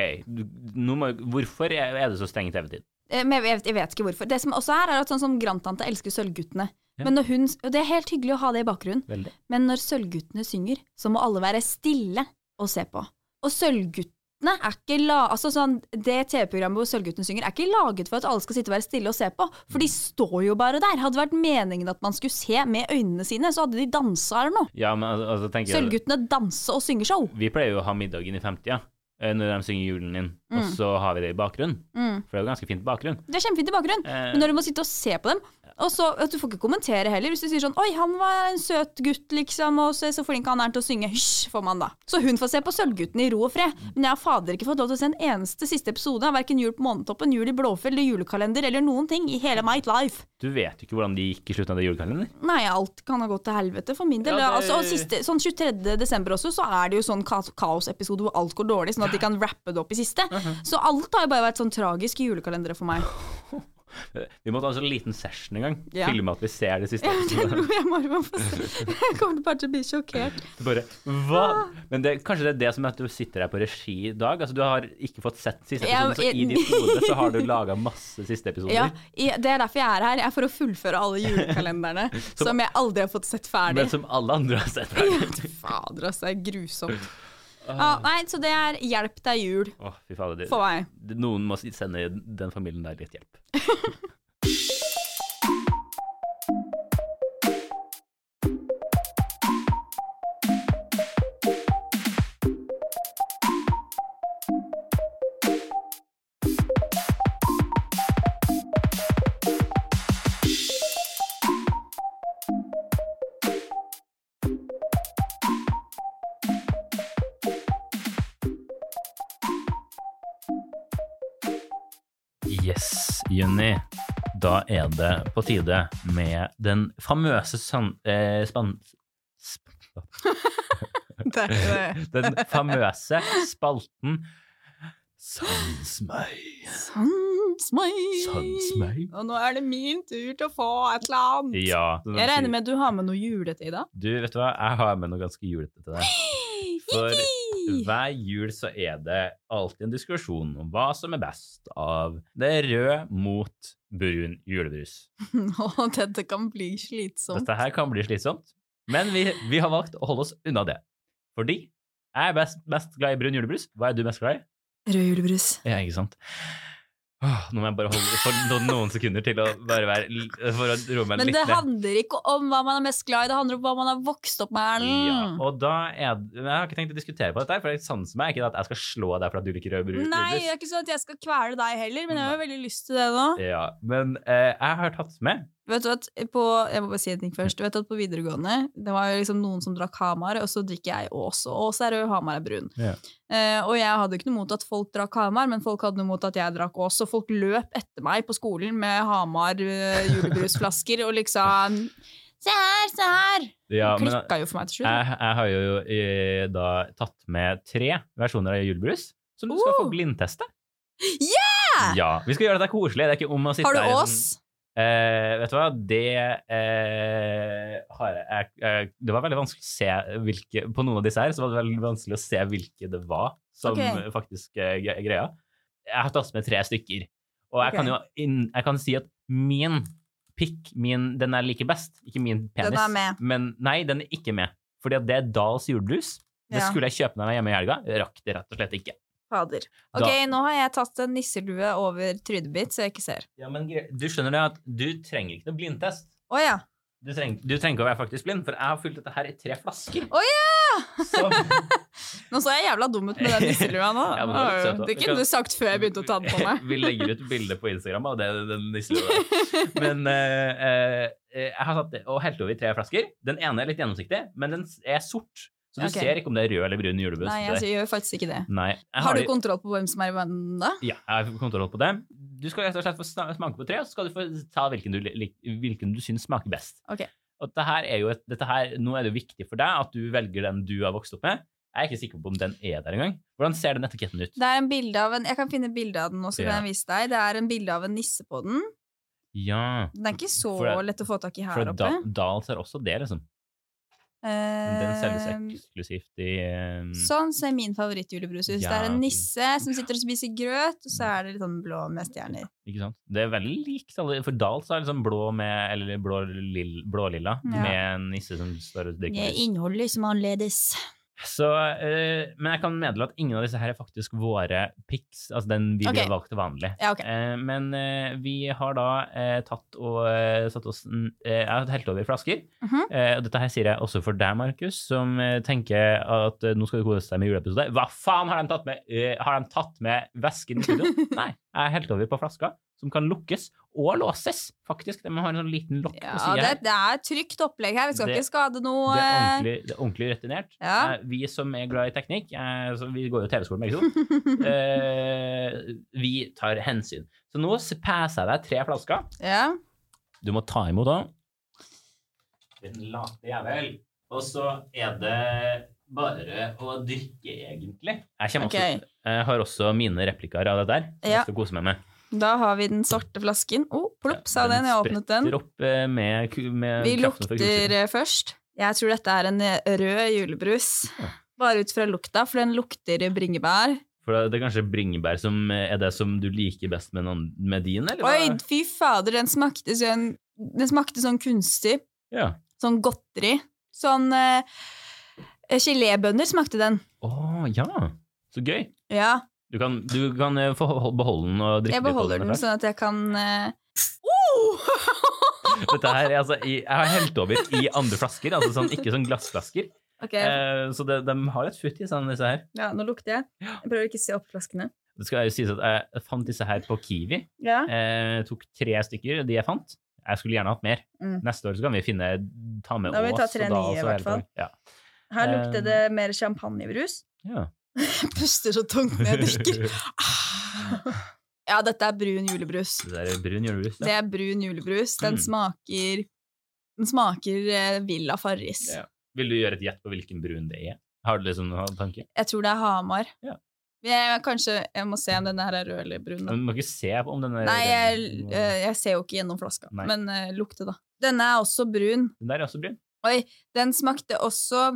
Må, hvorfor er det så streng TV-tid? Eh, Men jeg vet, jeg vet ikke hvorfor. Det som også er, er at sånn som grandtante elsker Sølvguttene. Ja. Men når hun, og det er helt hyggelig å ha det i bakgrunnen, Veldig. men når Sølvguttene synger, så må alle være stille og se på. Og Sølvguttene er ikke la, altså sånn, Det TV-programmet hvor Sølvguttene synger, er ikke laget for at alle skal sitte og være stille og se på, for de står jo bare der. Hadde det vært meningen at man skulle se med øynene sine, så hadde de dansa eller noe. Ja, men altså, altså jeg Sølvguttene danser og synger show. Vi pleier jo å ha middagen i 50, ja. når de synger julen inn, og Mm. så har vi det i bakgrunnen. Mm. For det er jo ganske fint bakgrunn. Det er kjempefint i bakgrunnen. Eh, Men når du må sitte og se på dem og så, at Du får ikke kommentere heller. Hvis du sier sånn 'Oi, han var en søt gutt', liksom, og se så flink han er til å synge. Hysj, får man da. Så hun får se på Sølvgutten i ro og fred. Men jeg har fader ikke fått lov til å se en eneste siste episode av verken Jul på Månetoppen, Jul i Blåfjell eller julekalender eller noen ting i hele my life. du vet ikke hvordan de gikk i slutten av det julekalender. Nei, alt kan ha gått til helvete for min del. Ja, det- altså, og siste, sånn 23. desember også, så er det jo sånn ka kaosepisode hvor alt går dårlig, sånn at de kan rappe det opp i siste. Så alt har jo bare vært sånn tragiske julekalendere for meg. Vi må ta en sånn liten session en gang. Ja. Filme at vi ser det siste. Jeg episodet. jeg se. Jeg kommer bare til å bli sjokkert. Bare, hva? Men det, kanskje det er det som er at du sitter her på regi i dag? Altså, du har ikke fått sett siste episoden, episode, så i ditt hode så har du laga masse siste episoder. Ja, det er derfor jeg er her. Jeg er for å fullføre alle julekalenderne som jeg aldri har fått sett ferdig. Men som alle andre har sett. Ja, Fader, altså. Det er grusomt. Ja, nei, så det er hjelp deg jul Åh, fy faen Det, for meg. noen må sende den familien der litt hjelp. Jenny. Da er det på tide med den famøse san... Eh, span... Sp den famøse spalten Sans meg. Sans meg. Sans meg. Og nå er det min tur til å få et eller annet. Ja. Jeg regner med at du har med noe julete i dag. Du, vet du hva? Jeg har med noe ganske julete til deg. For hver jul så er det alltid en diskusjon om hva som er best av det røde mot brun julebrus. Å, dette kan bli slitsomt. Dette her kan bli slitsomt, men vi, vi har valgt å holde oss unna det. Fordi jeg er best, best glad i brun julebrus. Hva er du mest glad i? Rød julebrus. Ja, ikke sant? Åh, nå må jeg bare holde for noen, sekunder til å bare være For å roe meg litt Men det handler ikke om hva man er mest glad i, det handler om hva man har vokst opp med. Ja, og da er Jeg har ikke tenkt å diskutere på dette, for det sanser meg ikke at jeg skal slå deg for at du liker rød brus. Nei, det er ikke sånn at jeg skal kvele deg heller, men jeg har jo veldig lyst til det nå. Ja, men eh, jeg har tatt med Vet du at på, Jeg må bare si en ting først. Du vet at På videregående det var jo liksom noen som drakk Hamar, og så drikker jeg også. Og Ås er rød, Hamar er brun. Yeah. Uh, og jeg hadde ikke noe mot at folk drakk Hamar, men folk hadde noe mot at jeg drakk Ås. Og folk løp etter meg på skolen med Hamar uh, julebrusflasker og liksom Se her, se her! ja, men, Klikka jo for meg til slutt. jeg, jeg har jo eh, da tatt med tre versjoner av julebrus som du skal få glinteste blindteste. Yeah! Ja, Vi skal gjøre dette koselig. Det er ikke om å sitte Har du Ås? Eh, vet du hva, det eh, har jeg, jeg, Det var veldig vanskelig å se hvilke På noen av disse her så var det veldig vanskelig å se hvilke det var som okay. faktisk eh, greia. Jeg har tatt med tre stykker. Og jeg okay. kan jo jeg kan si at min pikk, min, den jeg liker best, ikke min penis Den er med. Men nei, den er ikke med. Fordi at det er Dals julebrus. Det Ja. skulle jeg kjøpe når jeg var hjemme i helga. Rakk det rett og slett ikke. Fader. Da- Ok, nå har jeg tatt en nisselue over trynet mitt, så jeg ikke ser. Ja, men du skjønner det at du trenger ikke noe blindtest. Å ja. Du trenger, du trenger ikke å være faktisk blind, for jeg har fylt dette her i tre flasker. Å ja! Så, Nå så jeg jævla dum ut med den nisselua nå. Ja, det da. kunne du sagt før jeg begynte å ta den på meg. Vi legger ut bilde på Instagram av det, den nisselua. Men uh, uh, jeg har satt det og helt over i tre flasker. Den ene er litt gjennomsiktig, men den er sort. Så du okay. ser ikke om det er rød eller brun julebuss. Nei, altså, jeg gjør faktisk ikke det. Jeg Har du kontroll på hvem som er i vennen, da? Ja, jeg har kontroll på det. Du skal rett og slett få smake på tre, og så skal du få ta hvilken du, hvilken du syns smaker best. Okay. Og dette her er jo et, her, nå er det jo viktig for deg at du velger den du har vokst opp med. Jeg er ikke sikker på om den er der engang. Hvordan ser den etiketten ut? Det er en bilde av en Jeg kan finne bilde av den nå, så kan jeg vise deg. Det er en bilde av en nisse på den. Ja, Den er ikke så det- lett å få tak i her for oppe. da, Dals er også det, liksom. Den selges Eh, eksklusivt i um... Sånn ser min favorittjulebrushus. ut. Det er en nisse som sitter og spiser grøt, og så er det litt sånn blå med stjerner. Ikke sant? Det er veldig likt for Dals er liksom blå med, eller blå-lilla, blå Ja. med en nisse som står og drikker Det brus. inneholder liksom annerledes. Så, eh, men jeg kan meddele at ingen av disse her er faktisk våre picks, altså den vi okay. ville valgt til vanlig. Ja, okay. Eh, men eh, vi har da eh, tatt og eh, satt oss Jeg har helt over flasker. Mhm. eh, og dette her sier jeg også for deg, Markus, som tenker at nå skal du kose deg med juleepisode. Hva faen har de tatt med? Har de tatt med væsken i studio? Nei. Jeg er helt over på flaska, som kan lukkes og låses, faktisk. De har en sånn liten lokk Ja, på sida det, det er trygt opplegg her. Vi skal Det- ikke skade noe. Det er ordentlig, det er ordentlig retinert. Ja. Eh, Vi som er glad i teknikk, eh, så vi går jo TV-skolen begge to, eh, vi tar hensyn. Så nå passer jeg deg tre flasker. ja. Du må ta imot den. Den late jævel. Og så er det bare å drikke, egentlig. Jeg, okay. Også, jeg har også mine replikker av det der, som Ja. jeg skal kose meg med. Da har vi den svarte flasken. Å, oh, plopp, sa den. Jeg åpnet den. opp eh, med, med Vi lukter eh, først. Jeg tror dette er en eh, rød julebrus. Bare ut fra lukta, for den lukter bringebær. For det er kanskje bringebær som er det som du liker best med, noen, med din, eller? Oi, fy fader, den smakte sånn Den smakte sånn kunstig. Ja. Sånn godteri. Sånn uh, Gelébønner smakte den. Å, ja. Så gøy. Ja, Du kan, du kan eh, få beholde den og drikke jeg den. Jeg beholder den sånn at jeg kan uh! Dette her er altså, Jeg har helt over i andre flasker, altså sånn, ikke sånn glassflasker. Okay. Eh, så det, de har et futt i sånn, disse her. ja, nå lukter jeg. Jeg prøver ikke å se opp flaskene. Det skal jo sies at jeg fant disse her på Kiwi. Ja. Eh, tok tre stykker, de jeg fant. Jeg skulle gjerne hatt mer. Mm. Neste år så kan vi finne ta med Da må vi ta tre nye, i hvert fall. Ja. Her Eh, lukter det mer champagnebrus. ja. Jeg puster så tungt når jeg drikker. Ja, dette er brun julebrus. Det er brun julebrus. Det er brun julebrus. Den Mm. smaker Den smaker eh, Villa Farris. Ja. Vil du gjøre et gjett på hvilken brun det er? Har du liksom noen tanke? Jeg tror det er Hamar. Ja. Jeg, kanskje jeg må se om denne her er rød eller brun. Men Du må ikke se om den er Nei, jeg, eh, jeg ser jo ikke gjennom flaska, Nei. men uh, lukte, da. Denne er også brun. Den der er også brun. Oi, den smakte også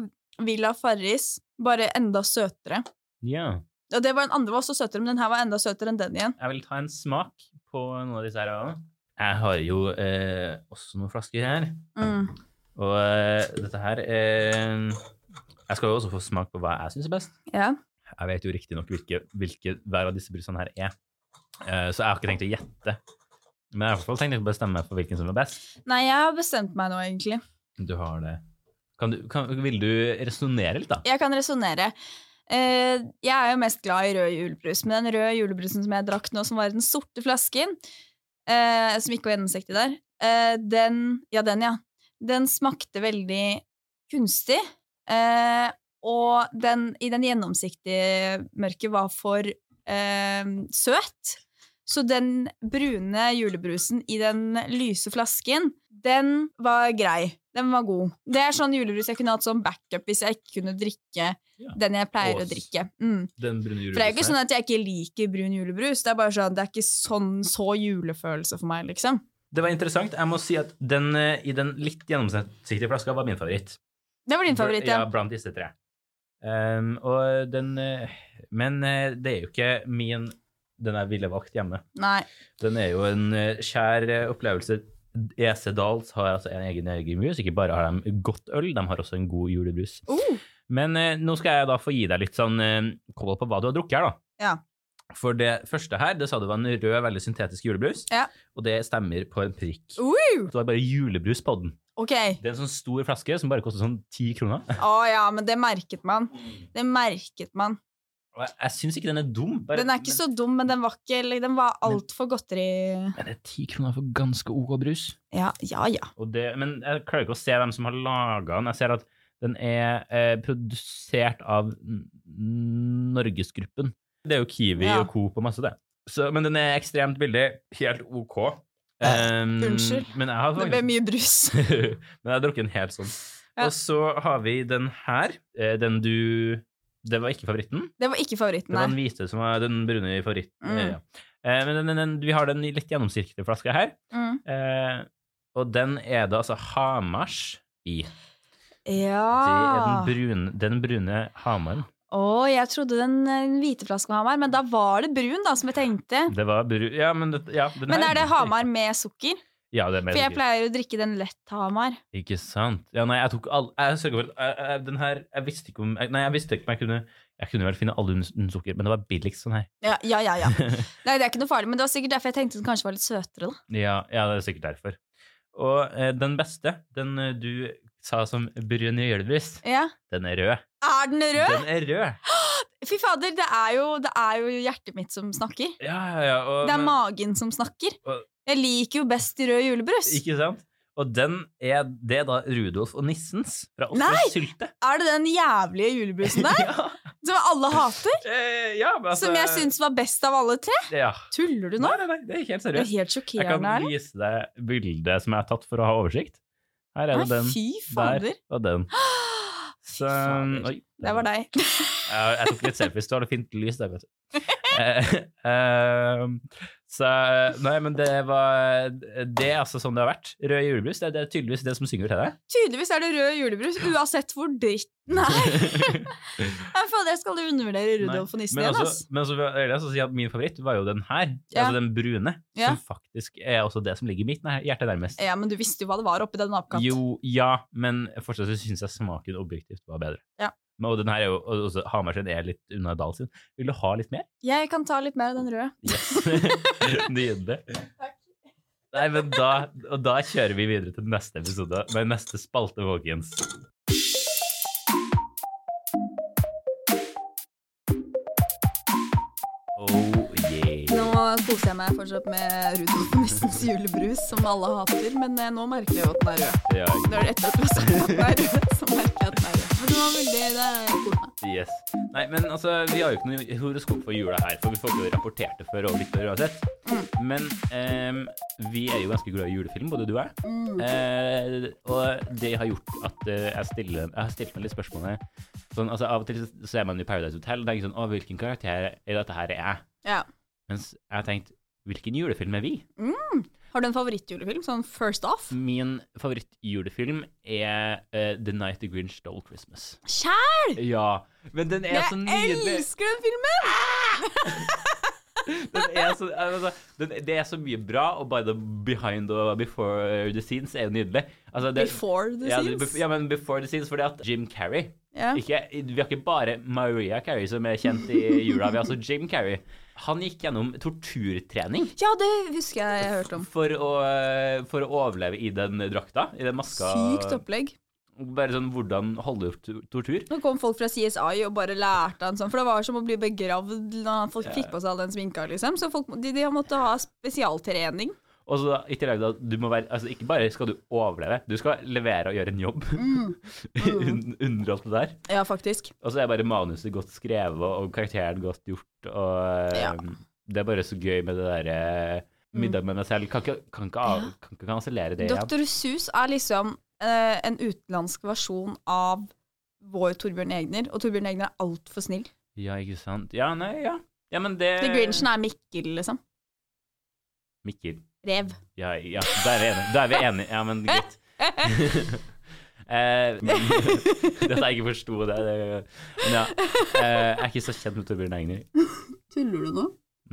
Villa Farris, bare enda søtere. Ja. Og det var Den andre var også søtere, men den her var enda søtere enn den igjen. Jeg vil ta en smak på noen av disse her også. Jeg har jo eh, også noen flasker her. Mm. Og eh, dette her eh, Jeg skal jo også få smak på hva jeg syns er best. Ja. Jeg vet jo riktignok hvilke, hvilke hver av disse brusene her er, Eh, så jeg har ikke tenkt å gjette. Men jeg har i hvert fall tenkt å bestemme meg for hvilken som er best. Nei, jeg har bestemt meg nå, egentlig. Du har det. Kan du, kan, vil du resonnere litt, da? Jeg kan resonnere. Eh, jeg er jo mest glad i rød julebrus, men den røde julebrusen som jeg drakk nå, som var den sorte flasken, eh, som ikke var gjennomsiktig der, eh, den Ja, den, ja. Den smakte veldig kunstig. Eh, og den i den gjennomsiktige mørket var for eh, søt. Så den brune julebrusen i den lyse flasken, den var grei. Den var god. Det er sånn julebrus jeg kunne hatt som backup hvis jeg ikke kunne drikke Ja. den jeg pleier å drikke. Mm. Den brune For det er jo ikke sånn at jeg ikke liker brun julebrus. Det er bare sånn, det er ikke sånn så julefølelse for meg, liksom. Det var interessant. Jeg må si at den eh, i den litt gjennomsiktige flaska var min favoritt. Det var din favoritt, ja. Ja, blant disse tre. Um, og den eh, Men eh, det er jo ikke min den jeg ville valgt hjemme. Nei. Den er jo en kjær opplevelse. EC Dahls har altså en egen egen. Ikke bare har de godt øl, de har også en god julebrus. Uh. Men eh, nå skal jeg da få gi deg litt sånn eh, koll på hva du har drukket her, da. Ja. For det første her, det sa du var en rød, veldig syntetisk julebrus. Ja. Og det stemmer på en prikk. uh, Det var bare julebrus på den. Okay. Det er en sånn stor flaske som bare koster sånn ti kroner. Å ja, men det merket man. Det merket man. Jeg, jeg syns ikke den er dum. Bare, Den er ikke så dum, men den var, ikke, den var altfor godteri... Men det er ti kroner for ganske OK brus. Ja, ja, ja. Det, men jeg klarer ikke å se hvem som har laga den. Jeg ser at den er eh, produsert av Norgesgruppen. Det er jo Kiwi Ja. og Coop og masse det. Så, men den er ekstremt billig. Helt OK. Um, unnskyld. Men har Det ble mye brus. Men jeg har drukket en helt sånn. Ja. Og så har vi den her. eh, Den du Det var ikke favoritten. Det var ikke favoritten, Det var den hvite som var den brune i favoritten. Mm. Ja. Eh, Men den, den, vi har den litt gjennomsirkete flaska her. Mm. Eh, og den er det altså Hamars i. Det er Ja. den brune, den brune Hamaren. Å, jeg trodde den den hvite flasken var Hamar, men da var det brun, da, som jeg tenkte. Det var brun, Ja, men, det, ja, den Men er det Hamar med sukker? Ja, det er For jeg sukker. pleier å drikke den lett Hamar. Ikke sant. Ja, nei, jeg tok all... Jeg sørger for at jeg, jeg, den her Jeg visste ikke om jeg, Nei, jeg visste ikke om jeg kunne Jeg kunne vel finne alle uten sukker, men det var billigst sånn her. Ja, ja, ja. ja. Nei, det er ikke noe farlig, men det var sikkert derfor jeg tenkte den kanskje var litt søtere, da. Ja, ja, det er sikkert derfor. Og eh, den beste, den eh, du sa som brun julebrus, Ja. den er rød. Er den rød? Den er rød! Fy fader, det er, jo, det er jo hjertet mitt som snakker. Ja, ja, ja. Og, Det er men- magen som snakker. Og- Jeg liker jo best rød julebrus. Ikke sant? Og den er, det da Rudolf og nissens fra Nei! Oslo Sylte. Er det den jævlige julebrusen der? ja. Som alle hater? Eh, ja, men altså Som jeg syns var best av alle tre? Ja. Tuller du nå? Nei, nei, nei, det er helt seriøst. Det er helt Jeg kan sjokkerende. Vise deg bildet som jeg har tatt for å ha oversikt. Her er det den, fy der og den. Så, fader. oi, Det var deg. Jeg, jeg tok litt selfies, du har det fint lys der, vet du. Eh, eh, så Nei, men det var Det er altså sånn det har vært. Rød julebrus, det, er tydeligvis det som synger til deg. Tydeligvis er det rød julebrus, uansett hvor dritten er. Fader, jeg skal undervurdere Rudolf og nissen igjen, altså, men altså, jeg vil si at min favoritt var jo den her, Ja. altså den brune, Ja. som faktisk er også det som ligger mitt nær- hjerte nærmest. Ja, men du visste jo hva det var oppi den apekatten. Jo, ja, men fortsatt så syns jeg smaken objektivt var bedre. Ja. Men, og den her er jo og også Hamar sin er litt unna Dahl sin. Vil du ha litt mer? Jeg kan ta litt mer av den røde. Yes. Nydelig. Nei, men da, og da kjører vi videre til neste episode med neste spalte, folkens. Koser jeg meg fortsatt med Rudolf nissens julebrus, som alle hater, men eh, nå merker jeg jo at den er rød. Ja, Når det etter at du har sagt at den er rød, så merker jeg at den er rød. Men det var veldig, det er kult. yes. Nei, men altså, vi har jo ikke noe horoskop for jula her, for vi får ikke rapportert det før og litt før uansett. Men um, vi er jo ganske glad i julefilm, både du og jeg. Mm. Uh, og det har gjort at uh, jeg, stiller, jeg har stilt meg litt spørsmålet sånn, altså Av og til så er man i Paradise Hotel og tenker sånn Å, hvilken karakter i dette her er jeg? Ja. Mens jeg har tenkt Hvilken julefilm er vi? Har du en favorittjulefilm? Sånn first off? Min favorittjulefilm er uh, The Night the Grinch Stole Christmas. Kjær! Ja, men den er så nydelig. Jeg elsker den filmen! Den er så, altså, den, det er så mye bra, og bare the behind og before the scenes er jo nydelig. Altså, det, Before the ja, scenes. ja, men before the scenes, fordi at Jim Carrey yeah. ikke, Vi har ikke bare Maria Carrey som er kjent i jula, vi har også Jim Carrey. Han gikk gjennom torturtrening ja, det husker jeg jeg hørte om. for å, for å overleve i den drakta, i den maska. Sykt opplegg. Bare sånn hvordan holde opp tortur. Nå kom folk fra CSI og bare lærte han sånn, for det var som å bli begravd når folk fikk på seg all den sminka, liksom. Så folk, de, de måtte ha spesialtrening. Og så i tillegg da, du må være, altså ikke bare skal du overleve, du skal levere og gjøre en jobb Un- under alt det der. Ja, faktisk. Og så er bare manuset godt skrevet og karakteren godt gjort, og Ja. eh, det er bare så gøy med det derre middag med meg selv. Kan ikke, kan ikke, av, kan ikke kansellere det. Dr. Sus er liksom eh, en utenlandsk versjon av vår Torbjørn Egner, og Torbjørn Egner er altfor snill. Ja, ikke sant. Ja, nei, ja. Ja, men det The Grinchen er Mikkel, liksom. Mikkel. Rev. Ja, ja, da er vi enige. Da er vi enige. Ja, men greit. Eh, men, dette jeg ikke forsto det, det Men ja. eh, jeg er ikke så kjent med Torbjørn Egner. Tuller du nå?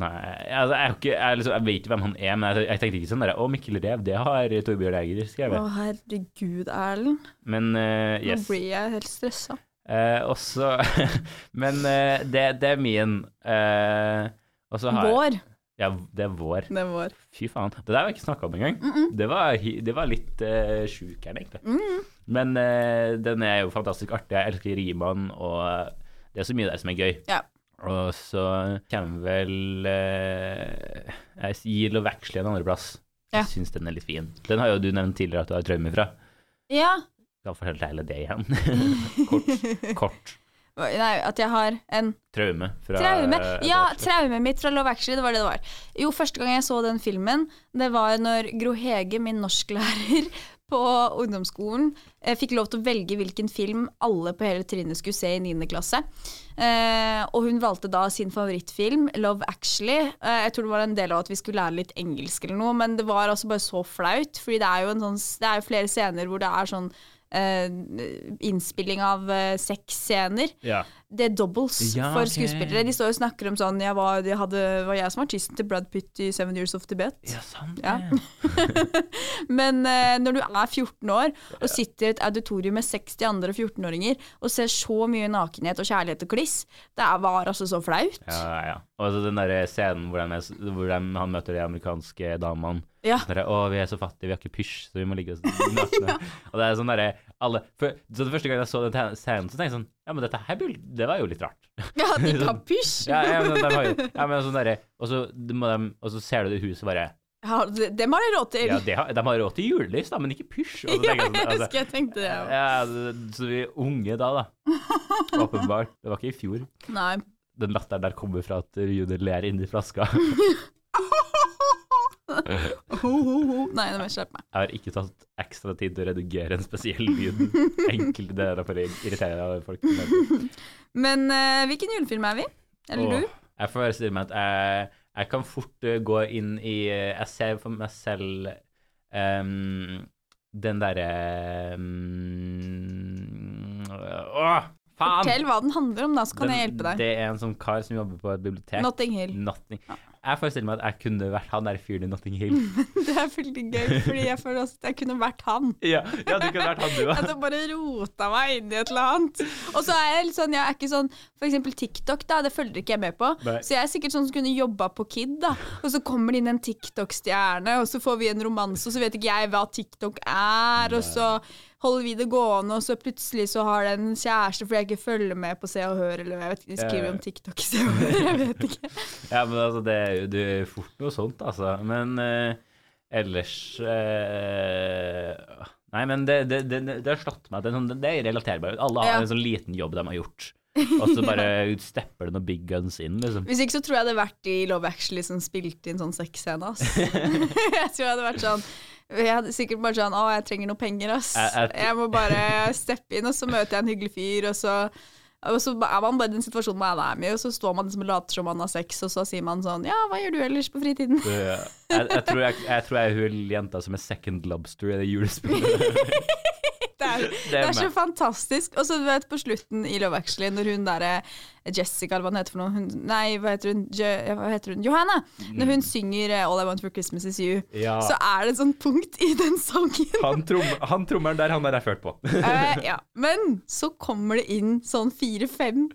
Nei, altså, jeg, ikke, jeg, liksom, jeg vet ikke hvem han er, men jeg, jeg tenkte ikke sånn der Å, Mikkel Rev, det har Torbjørn Egner Å, skrevet. herregud, Erlend. Men eh, Nå blir jeg helt stressa. Eh, også Men eh, det, det er min. Eh, Vår. Ja, det er vår. Det er vår. Fy faen. Det der har vi ikke snakka om engang. Det, var, det var litt uh, sjuk her, egentlig. Mm. Men uh, den er jo fantastisk artig. Jeg elsker rimene, og det er så mye der som er gøy. Ja. Og så kommer vel uh, Jeg gir Lovaxley en andreplass. Ja. Jeg syns den er litt fin. Den har jo du nevnt tidligere at du har traumer fra. Ja. Skal fortelle hele det igjen. kort. Kort. Nei, at jeg har en Traume fra Traume. eh, Ja, traumet mitt fra Love Actually, det var det det var. Jo, første gang jeg så den filmen, det var når Gro Hege, min norsklærer på ungdomsskolen, eh, fikk lov til å velge hvilken film alle på hele trinnet skulle se i 9. klasse. Eh, og hun valgte da sin favorittfilm, Love Actually. Jeg tror det var en del av at vi skulle lære litt engelsk eller noe, men det var altså bare så flaut, fordi det er jo, en sånn, det er jo flere scener hvor det er sånn innspilling av eh, sexscener Ja. Det er doubles Ja, for okay. skuespillere. De står og snakker om sånn Jeg var, jeg hadde, var jeg som var artisten til Brad Pitt i Seven Years of Tibet. ja, sant Ja. Men eh, når du er 14 år og sitter i et auditorium med 60 andre 14-åringer og ser så mye nakenhet og kjærlighet og kliss, det var altså så flaut. Ja, ja. Og så den der scenen hvor, de er, hvor de, han møter de amerikanske damene. Ja. Der, Å, vi er så fattige, vi har ikke pysj, så vi må ligge oss nakne. og det er sånn derre alle for, Så det første gang jeg så den scenen, så tenkte jeg sånn Ja, men dette her det var jo litt rart. Ja, de kan pysj! Ja, ja, men de jo ja, men sånn derre Og så de Og så ser du det huset bare Ja, dem har de råd til. Ja, de har, de har råd til julelys, da, men ikke pysj. Ja, jeg sånn, altså, husker jeg tenkte det. Ja. ja, så vi er unge da, da. Åpenbart. Det var ikke i fjor. Nei. Den latteren der kommer fra at Junior ler inni flaska. Ho, ho, ho. Nei, det må jeg skjerpe meg. Jeg har ikke tatt ekstra tid til å redigere en spesiell lyd. Enkelte deler for å irritere folk. Men, eh, hvilken julefilm er vi? Eller Åh, du? Jeg får bare si meg at jeg, jeg kan fort eh, gå inn i eh, Jeg ser for meg selv um, den derre um, Åh, faen! Fortell hva den handler om, da, så kan Den- jeg hjelpe deg. Det er en sånn kar som jobber på et bibliotek. Notting Hill. Notting. Jeg forestiller meg at jeg kunne vært han der fyren i Notting Hill. Det er veldig gøy, fordi jeg føler også at jeg kunne vært han. ja, ja, du kunne vært han, du Jeg òg. hadde bare rota meg inn i et eller annet. Og så er jeg litt sånn, jeg er ikke sånn For eksempel TikTok, da, det følger ikke jeg med på. Nei. Så jeg er sikkert sånn som kunne jobba på Kid, da. Og så kommer det inn en TikTok-stjerne, og så får vi en romanse, og så vet ikke jeg hva TikTok er, og så holder vi det gående, og så plutselig så har den en kjæreste fordi jeg ikke følger med på Se og Hør, eller jeg vet ikke, de skriver om TikTok i Se og Hør, jeg vet ikke. Ja, men altså, det er jo det er fort noe sånt, altså. Men eh, ellers eh, Nei, men det, det, det, det har slått meg at det sånn, det er relaterbart. Alle har Ja. en sånn liten jobb de har gjort. Og så bare stepper det noen big guns inn, liksom. Hvis ikke så tror jeg det hadde vært i Love Actually som spilte inn sånn sexscene, ass. jeg tror det hadde vært sånn jeg hadde sikkert bare sånn Å, jeg trenger noe penger, ass. Jeg- må bare steppe inn, og så møter jeg en hyggelig fyr, og så og så er man bare i den situasjonen man er med i, og så står man liksom og later som man har sex, og så sier man sånn Ja, hva gjør du ellers på fritiden? Ja. Jeg, jeg, tror jeg, jeg tror jeg er hun jenta som er second lobster i det julespillet. Det er, det er så fantastisk. Og så du vet på slutten i Love Actually, når hun derre Jessica, eller hva hun heter for noe hun, Nei, hva heter hun? Jo, hva heter hun? Johanna! Når hun synger eh, All I Want For Christmas Is You, Ja. så er det et sånt punkt i den sangen. Han, trom, han trommelen der, han er jeg ført på. Eh, ja. Men så kommer det inn sånn fire-fem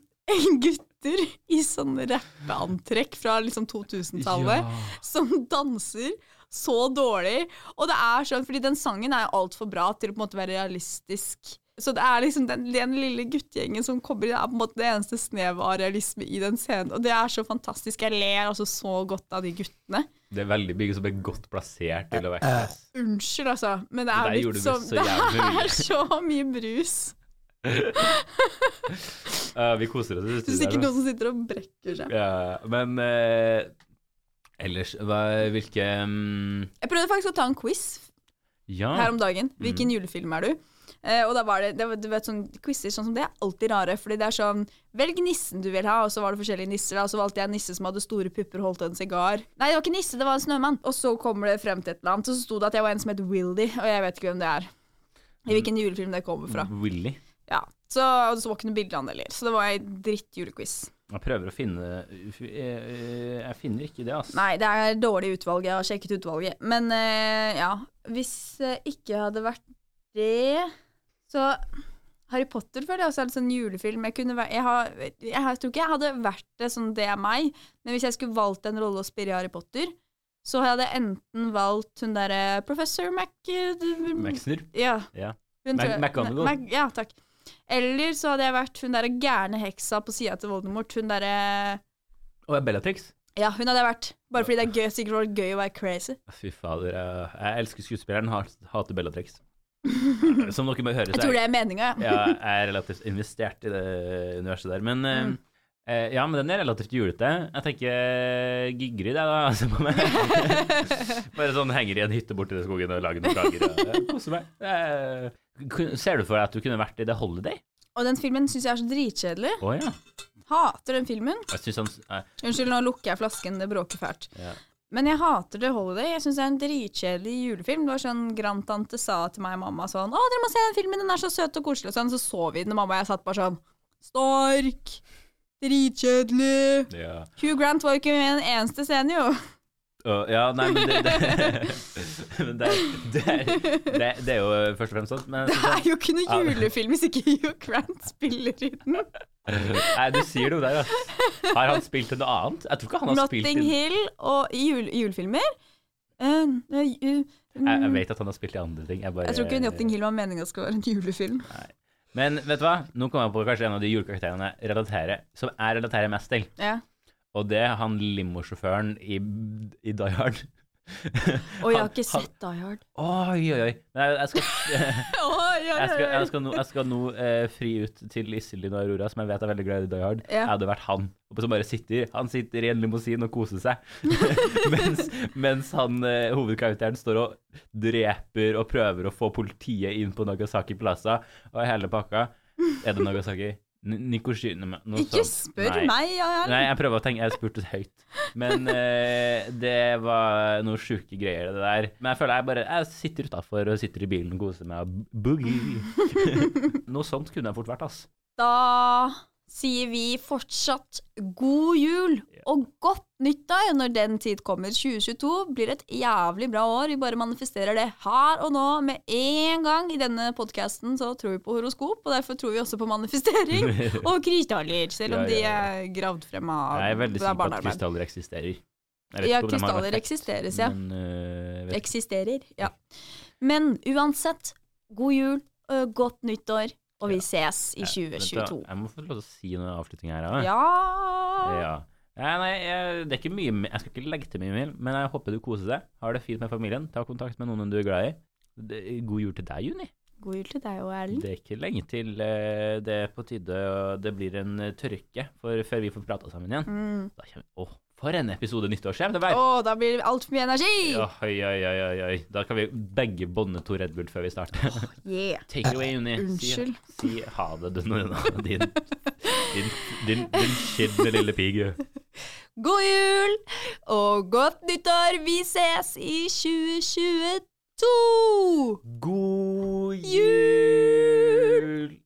gutter i sånne rappeantrekk fra liksom 2000-tallet som danser så dårlig. Og det er sånn, fordi den sangen er altfor bra til å på en måte være realistisk. Så det er liksom den, den lille guttegjengen som kommer inn, er på en måte det eneste snevet av realisme i den scenen. Og det er så fantastisk. Jeg ler altså så godt av de guttene. Det er veldig mye som er godt plassert til å være Unnskyld, altså, men det Det er litt gjorde så Det er så mye brus. Uh, Vi koser oss Det er sikkert noen som sitter og brekker seg. Ja, men uh, ellers, hva, hvilke um... Jeg prøvde faktisk å ta en quiz Ja. her om dagen. Mm. Hvilken julefilm er du? Uh, og da var det, det var, du vet, sånn, Quizer sånn som det er alltid rare. Fordi det er sånn Velg nissen du vil ha, og så var det forskjellige nisser. da, Og så valgte jeg en nisse som hadde store pupper og holdt en sigar. Nei, det var ikke nisse, det var en snømann. Og så kommer det frem til et eller annet, og så sto det at jeg var en som het Wildy, og jeg vet ikke hvem det er. I hvilken julefilm det kommer fra. Willy. Ja, Så, og så var ikke noe bilde av han heller. Så det var ei drittjulequiz. Jeg prøver å finne Jeg, jeg finner ikke det, altså. Nei, det er dårlig utvalg. Jeg har sjekket utvalget. Men eh, ja, hvis ikke hadde vært det, så Harry Potter føler jeg også er litt sånn julefilm. Jeg, kunne jeg, har, jeg, har- jeg tror ikke jeg hadde vært det sånn det er meg, men hvis jeg skulle valgt en rolle å spille i Harry Potter, så hadde jeg enten valgt hun derre professor Mac... Maxner. Ja. Ja. McGonagall. Mac- ja, takk. Eller så hadde jeg vært hun derre gærne heksa på sida til Voldemort. Hun derre Og Bellatrix. Ja, hun hadde jeg vært. Bare fordi det er gøy, sikkert var gøy å være crazy. Fy fader, jeg, elsker skuespilleren, hater Bellatrix. Som dere må høre, Jeg tror det er meninga. ja, jeg er relativt investert i det universet der. Men eh, Mm. eh, ja, men den er relativt julete. Jeg tenker Gigrid, Gygrid, jeg, da. Altså, på meg. Bare sånn henger i en hytte borti skogen og lager noen eh, Koser meg. Ser du for deg at du kunne vært i The Holiday? Og den filmen syns jeg er så dritkjedelig. Oh, ja. Hater den filmen. Jeg han eh, Unnskyld, nå lukker jeg flasken, det bråker fælt. ja. Men jeg hater The Holiday. Jeg syns det er en dritkjedelig julefilm. Det var sånn Grandtante sa til meg og mamma sånn 'Å, dere må se den filmen, den er så søt og koselig', og sånn. Så så vi den, og mamma og jeg satt bare sånn Stork! Dritkjedelig! ja. Hugh Grant var jo ikke med i en eneste scene, jo. Å, ja, nei, men det, det, men det, det, det, det er jo først og fremst sånn. Men Det er jo ikke noe julefilm hvis ikke Hugh Grant spiller i den. Nei, du sier noe der, altså. Har han spilt noe annet? Jeg tror ikke han har spilt Notting Hill og i jul, julefilmer. Uh, uh, uh, jeg, jeg mm, vet at han har spilt i andre ting. Jeg, bare, jeg tror ikke Notting Hill var meninga skal være en julefilm. Men vet du hva? Nå kommer jeg på kanskje en av de julekarakterene jeg relaterer, som jeg relaterer mest til. Ja. Og det er han limosjåføren i, i Die Hard. Og jeg har ikke sett Die Hard. Oi, oi, oi. Nei, jeg skal, jeg skal, jeg skal nå, jeg skal nå eh, fri ut til Iselin og Aurora, som jeg vet er veldig glad i Die Hard. Ja. Jeg hadde vært han, som bare sitter Han sitter i en limousin og koser seg. mens, mens han, eh, hovedkarakteren står og dreper og prøver å få politiet inn på Nagasaki Plaza, og hele pakka. Er det Nagasaki? N- Nikoshima noe Ikke spør Nei. meg, Jarl. Nei, jeg prøver å tenke, jeg spurte høyt. Men uh, det var noe sjuke greier, det der. Men jeg føler jeg bare Jeg sitter utafor og sitter i bilen og koser meg og boogie. noe sånt kunne jeg fort vært, ass. Da sier vi fortsatt god jul og godt nyttår når den tid kommer. 2022 blir et jævlig bra år. Vi bare manifesterer det her og nå med en gang. I denne podkasten så tror vi på horoskop, og derfor tror vi også på manifestering og krystaller, selv om Ja, de ja, er gravd frem av Jeg er veldig sikker på at krystaller eksisterer. Ja, de krystaller eksisteres, ja. Men, uh. Eksisterer, ja. Men uansett, god jul, godt nyttår, og vi ses i Ja, vent 2022. Jeg må få lov til å si noe avslutning her òg. Ja. Ja. Ja, nei, jeg, det er ikke mye Jeg skal ikke legge til mye mer, men jeg håper du koser deg. Har det fint med familien. Ta kontakt med noen du er glad i. God jul til deg, Juni. God jul til deg og Erlend. Det er ikke lenge til eh, det er på tide og det blir en eh, tørke for, før vi får prata sammen igjen. Mm. Da kommer, Åh, for en episode nyttårsskjerm det ble! Å, da blir det altfor mye energi! Ja, oi, oi, oi, oi. Da kan vi begge bånde to Red Bull før vi starter. Yeah. Take it away, Juni. Unnskyld. Si, si ha det, du, nå, din, din, din, din skitne lille pig. God jul og godt nyttår! Vi ses i 2022! God Jul!